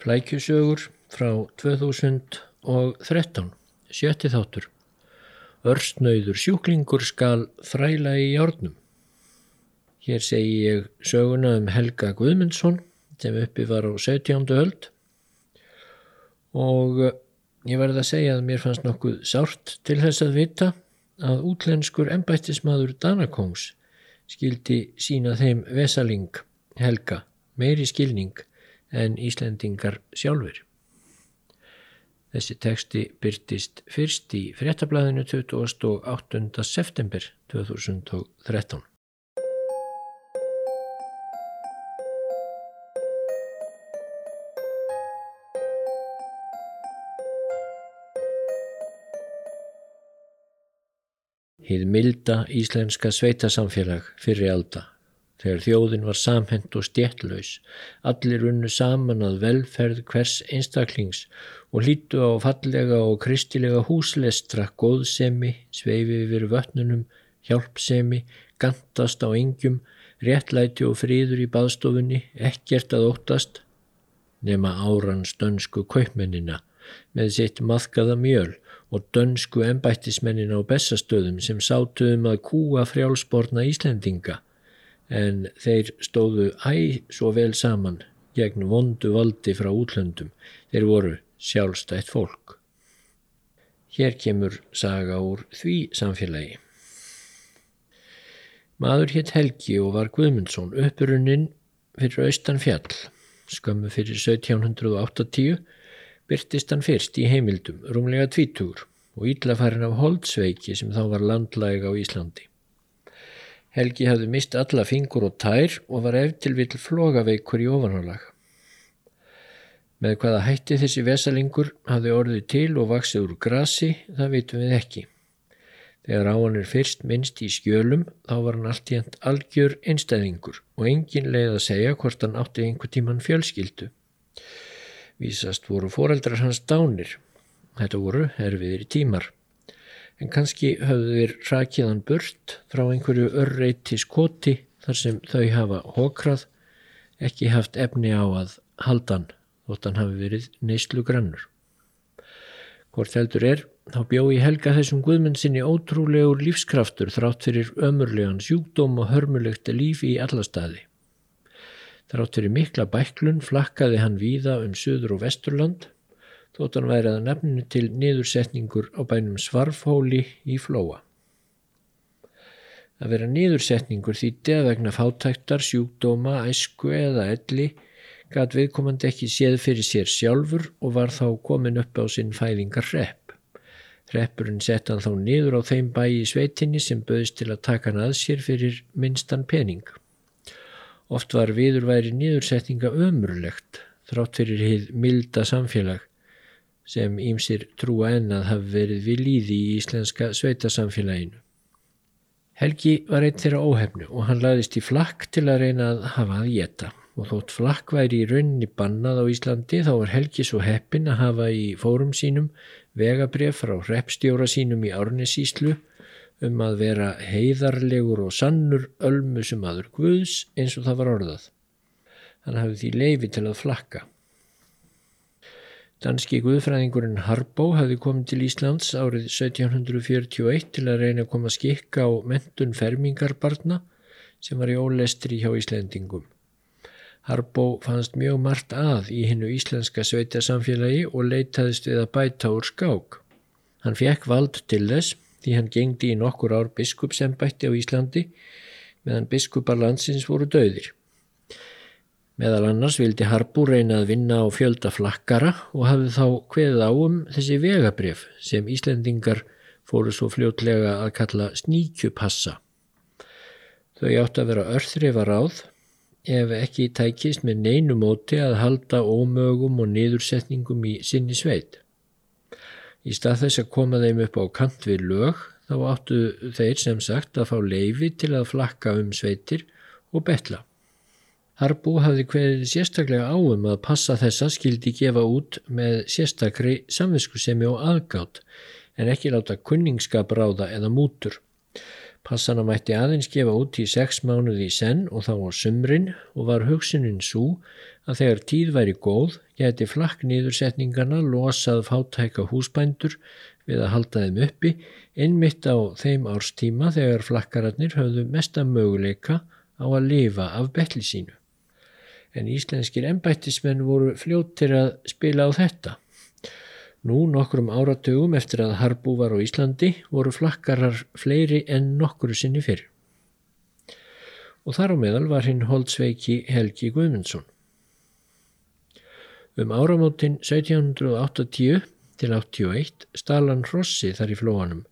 Flækjusögur frá 2013, sjötti þáttur. Örsnauður sjúklingur skal þræla í járnum. Hér segi ég söguna um Helga Guðmundsson sem uppi var á 17. öld og ég verði að segja að mér fannst nokkuð sárt til þess að vita að útlenskur embættismadur Danakongs skildi sína þeim vesaling Helga meiri skilning en Íslendingar sjálfur. Þessi teksti byrtist fyrst í fréttablaðinu 28. september 2013. Hið milda íslenska sveitasamfélag fyrir alda þegar þjóðin var samhend og stjettlaus, allir unnu saman að velferð hvers einstaklings og hlýttu á fallega og kristilega húslestra, góðsemi, sveifi yfir vötnunum, hjálpsemi, gantast á engjum, réttlæti og fríður í baðstofunni, ekkert að óttast, nema árans dönsku kaupmennina með sitt maðkaða mjöl og dönsku embættismennina á bestastöðum sem sátuðum að kúa frjálsborna Íslendinga en þeir stóðu æ svo vel saman gegn vondu valdi frá útlöndum. Þeir voru sjálfstætt fólk. Hér kemur saga úr því samfélagi. Maður hétt Helgi og var Guðmundsson upprunninn fyrir austan fjall. Skömmu fyrir 1780 byrtist hann fyrst í heimildum, rúmlega tvítur og íllafarin af Holtzveiki sem þá var landlæg á Íslandi. Helgi hafði mist alla fingur og tær og var eftir vill flogaveikur í ofanálag. Með hvaða hætti þessi vesalingur hafði orðið til og vaksið úr grasi, það veitum við ekki. Þegar á hann er fyrst minnst í skjölum þá var hann allt í hend algjör einstæðingur og engin leið að segja hvort hann átti einhver tíman fjölskyldu. Vísast voru foreldrar hans dánir. Þetta voru erfiðir tímar en kannski höfðu þeir rakiðan burt frá einhverju örreiti skoti þar sem þau hafa hókrað, ekki haft efni á að haldan þótt hann hafi verið neyslu grannur. Hvort heldur er, þá bjó í helga þessum guðmenn sinni ótrúlegur lífskraftur þrátt fyrir ömurlegan sjúkdóm og hörmulegt lífi í alla staði. Þrátt fyrir mikla bæklun flakkaði hann víða um söður og vesturland þótt hann væri að nefninu til niðursetningur á bænum Svarfhóli í Flóa. Að vera niðursetningur því deðvegna fátæktar, sjúkdóma, æsku eða elli gæt viðkomandi ekki séð fyrir sér sjálfur og var þá komin upp á sinn fæðingar hrepp. Hreppurinn sett hann þá niður á þeim bæi í sveitinni sem böðist til að taka hann að sér fyrir minnstan pening. Oft var viðurværi niðursetninga ömurlegt þrátt fyrir hið milda samfélag sem ímsir trúa enn að hafi verið við líði í íslenska sveitasamfélaginu. Helgi var einn þeirra óhefnu og hann laðist í flakk til að reyna að hafa að geta og þótt flakk væri í rauninni bannað á Íslandi þá var Helgi svo heppin að hafa í fórum sínum vegabref frá repstjóra sínum í Árnesíslu um að vera heiðarlegur og sannur ölmusum aður Guðs eins og það var orðað. Hann hafði því leifi til að flakka. Danski guðfræðingurinn Harbó hafði komið til Íslands árið 1741 til að reyna að koma skikka á mentun fermingarbarna sem var í ólestri hjá Íslendingum. Harbó fannst mjög margt að í hinnu íslenska sveitasamfélagi og leitaðist við að bæta úr skák. Hann fekk vald til þess því hann gengdi í nokkur ár biskupsembætti á Íslandi meðan biskupar landsins voru döðir. Meðal annars vildi Harbú reyna að vinna á fjölda flakkara og hafði þá hveðið á um þessi vegabrif sem Íslendingar fóru svo fljótlega að kalla sníkjupassa. Þau átt að vera örþrifa ráð ef ekki tækist með neinu móti að halda ómögum og niðursetningum í sinni sveit. Í stað þess að koma þeim upp á kant við lög þá áttu þeir sem sagt að fá leifi til að flakka um sveitir og betla. Harbú hafði hverið sérstaklega áum að passa þessa skildi gefa út með sérstakri samviskusemi og aðgátt en ekki láta kunningskap ráða eða mútur. Passana mætti aðeins gefa út í sex mánuði í senn og þá á sumrin og var hugsunin svo að þegar tíð væri góð geti flakk nýðursetningarna losað fátæka húsbændur við að halda þeim uppi innmitt á þeim árstíma þegar flakkararnir höfðu mesta möguleika á að lifa af betli sínu. En íslenskir ennbættismenn voru fljóttir að spila á þetta. Nú nokkrum áratugum eftir að Harbú var á Íslandi voru flakkarar fleiri en nokkuru sinni fyrir. Og þar á meðal var hinn holdsveiki Helgi Guðmundsson. Um áramótin 1780 til 81 stalan hrossi þar í flóanum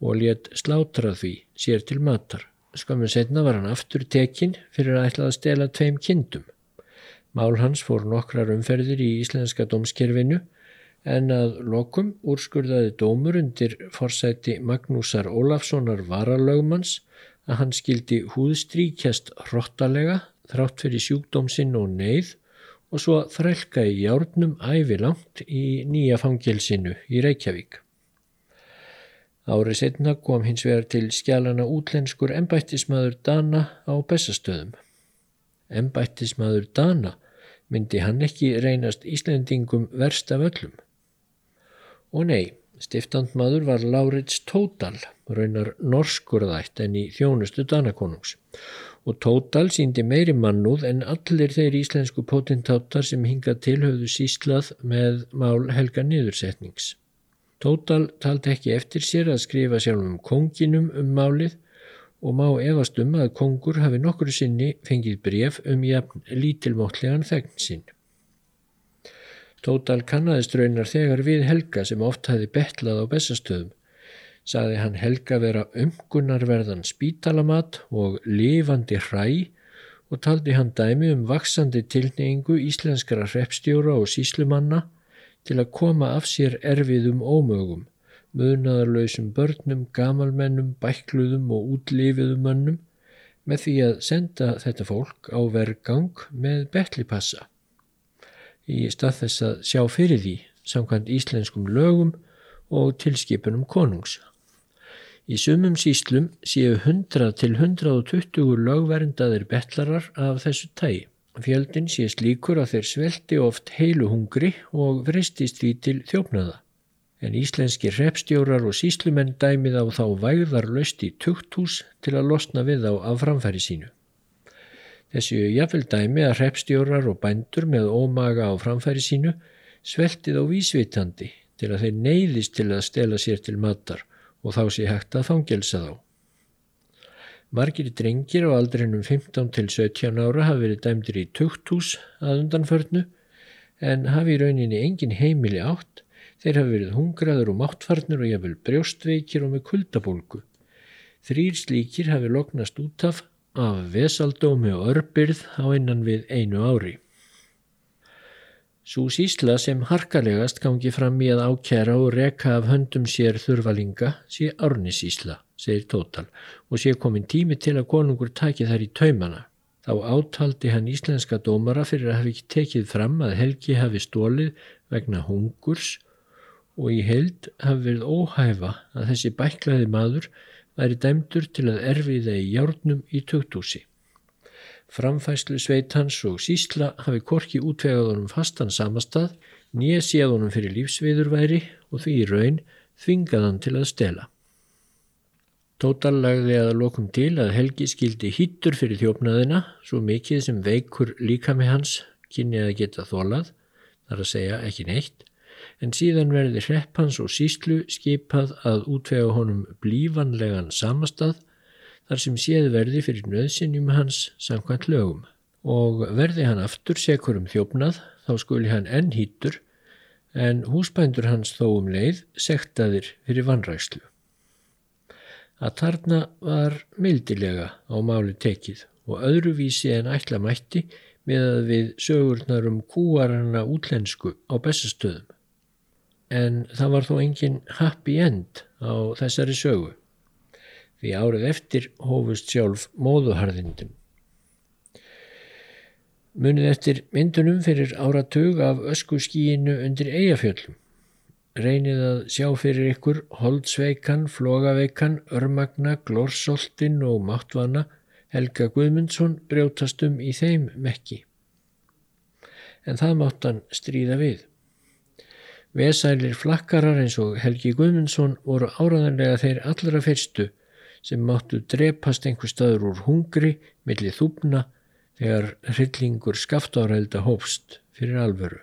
og létt slátrað því sér til matar. Skamum setna var hann aftur tekinn fyrir að ætla að stela tveim kindum. Mál hans fór nokkrar umferðir í íslenska dómskerfinu en að lokum úrskurðaði dómur undir forsæti Magnúsar Ólafssonar varalögmanns að hann skildi húðstríkjast hrottalega þrátt fyrir sjúkdómsinn og neyð og svo þrælka í járnum ævi langt í nýja fangelsinu í Reykjavík. Árið setna kom hins vegar til skjálana útlenskur embættismadur Dana á bestastöðum. Embættismadur Dana myndi hann ekki reynast Íslendingum verst af öllum. Og nei, stiftandmaður var Laurits Tódal, raunar norskurðætt en í þjónustu Danakonungs og Tódal síndi meiri mannúð en allir þeir íslensku potentátar sem hinga til höfðu síslað með mál helga niðursetnings. Tódal taldi ekki eftir sér að skrifa sjálf um konginum um málið og má efast um að kongur hafi nokkru sinni fengið bref um jafn lítilmótlegan þegn sinn. Tódal kannadist raunar þegar við Helga sem oft hafi betlað á bestastöðum saði hann Helga vera umgunnarverðan spítalamat og lifandi hræ og taldi hann dæmi um vaksandi tilneyingu íslenskara hreppstjóra og síslumanna til að koma af sér erfiðum ómögum, munadarlausum börnum, gamalmennum, bækluðum og útlifiðum mönnum með því að senda þetta fólk á vergang með betlipassa í stað þess að sjá fyrir því samkvæmt íslenskum lögum og tilskipunum konungs. Í sumum síslum séu 100 til 120 lögverndaðir betlarar af þessu tægi. Fjöldin sé slíkur að þeir svelti oft heilu hungri og vristist því til þjófnaða. En íslenski repstjórar og síslumenn dæmið á þá vægðar löst í tukthús til að losna við á af framfæri sínu. Þessu jafnvel dæmi að repstjórar og bændur með ómaga á framfæri sínu sveltið á vísvitandi til að þeir neyðist til að stela sér til matar og þá sé hægt að fangelsa þá. Margir drengir á aldrinum 15 til 17 ára hafi verið dæmdir í tukthús að undanförnu en hafi í rauninni engin heimili átt, þeir hafi verið hungraður og máttfarnir og jafnvel brjóstveikir og með kuldabólgu. Þrýr slíkir hafi loknast út af af vesaldómi og örbyrð á innan við einu ári. Sú sísla sem harkalegast gangi fram í að ákjæra og reka af höndum sér þurvalinga sé árnisísla, segir Tótal, og sé komin tími til að konungur taki þær í taumana. Þá átaldi hann íslenska dómara fyrir að hafi ekki tekið fram að Helgi hafi stólið vegna hungurs og í held hafi verið óhæfa að þessi bæklaði maður væri dæmdur til að erfiða í hjárnum í töktúsi. Framfæslu sveitans og sísla hafi korki útvegað honum fastan samastað, nýja séð honum fyrir lífsviðurværi og því í raun þvingað hann til að stela. Tótal lagði að lokum til að Helgi skildi hýttur fyrir þjófnaðina, svo mikið sem veikur líka með hans kynni að geta þólað, þar að segja ekki neitt, en síðan verði hreppans og síslu skipað að útvega honum blífanlegan samastað þar sem séð verði fyrir nöðsynjum hans samkvæmt lögum og verði hann aftur sekur um þjófnað þá skuli hann enn hýttur en húsbændur hans þó um leið sektaðir fyrir vannrækslu. Að tarna var mildilega á máli tekið og öðruvísi en ætla mætti með að við sögurnar um kúaranna útlensku á bestastöðum. En það var þó engin happy end á þessari sögu því árið eftir hófust sjálf móðuharðindum. Munið eftir myndunum fyrir áratug af ösku skíinu undir eigafjöllum. Reynið að sjá fyrir ykkur holdsveikan, flogaveikan, örmagna, glórsoltin og máttvana Helga Guðmundsson brjótastum í þeim mekki. en það mátt hann stríða við. Vesælir flakkarar eins og Helgi Guðmundsson voru áraðanlega þeir allra fyrstu sem máttu drepast einhver staður úr hungri millir þúpna þegar hryllingur skaftárelda hópst fyrir alvöru.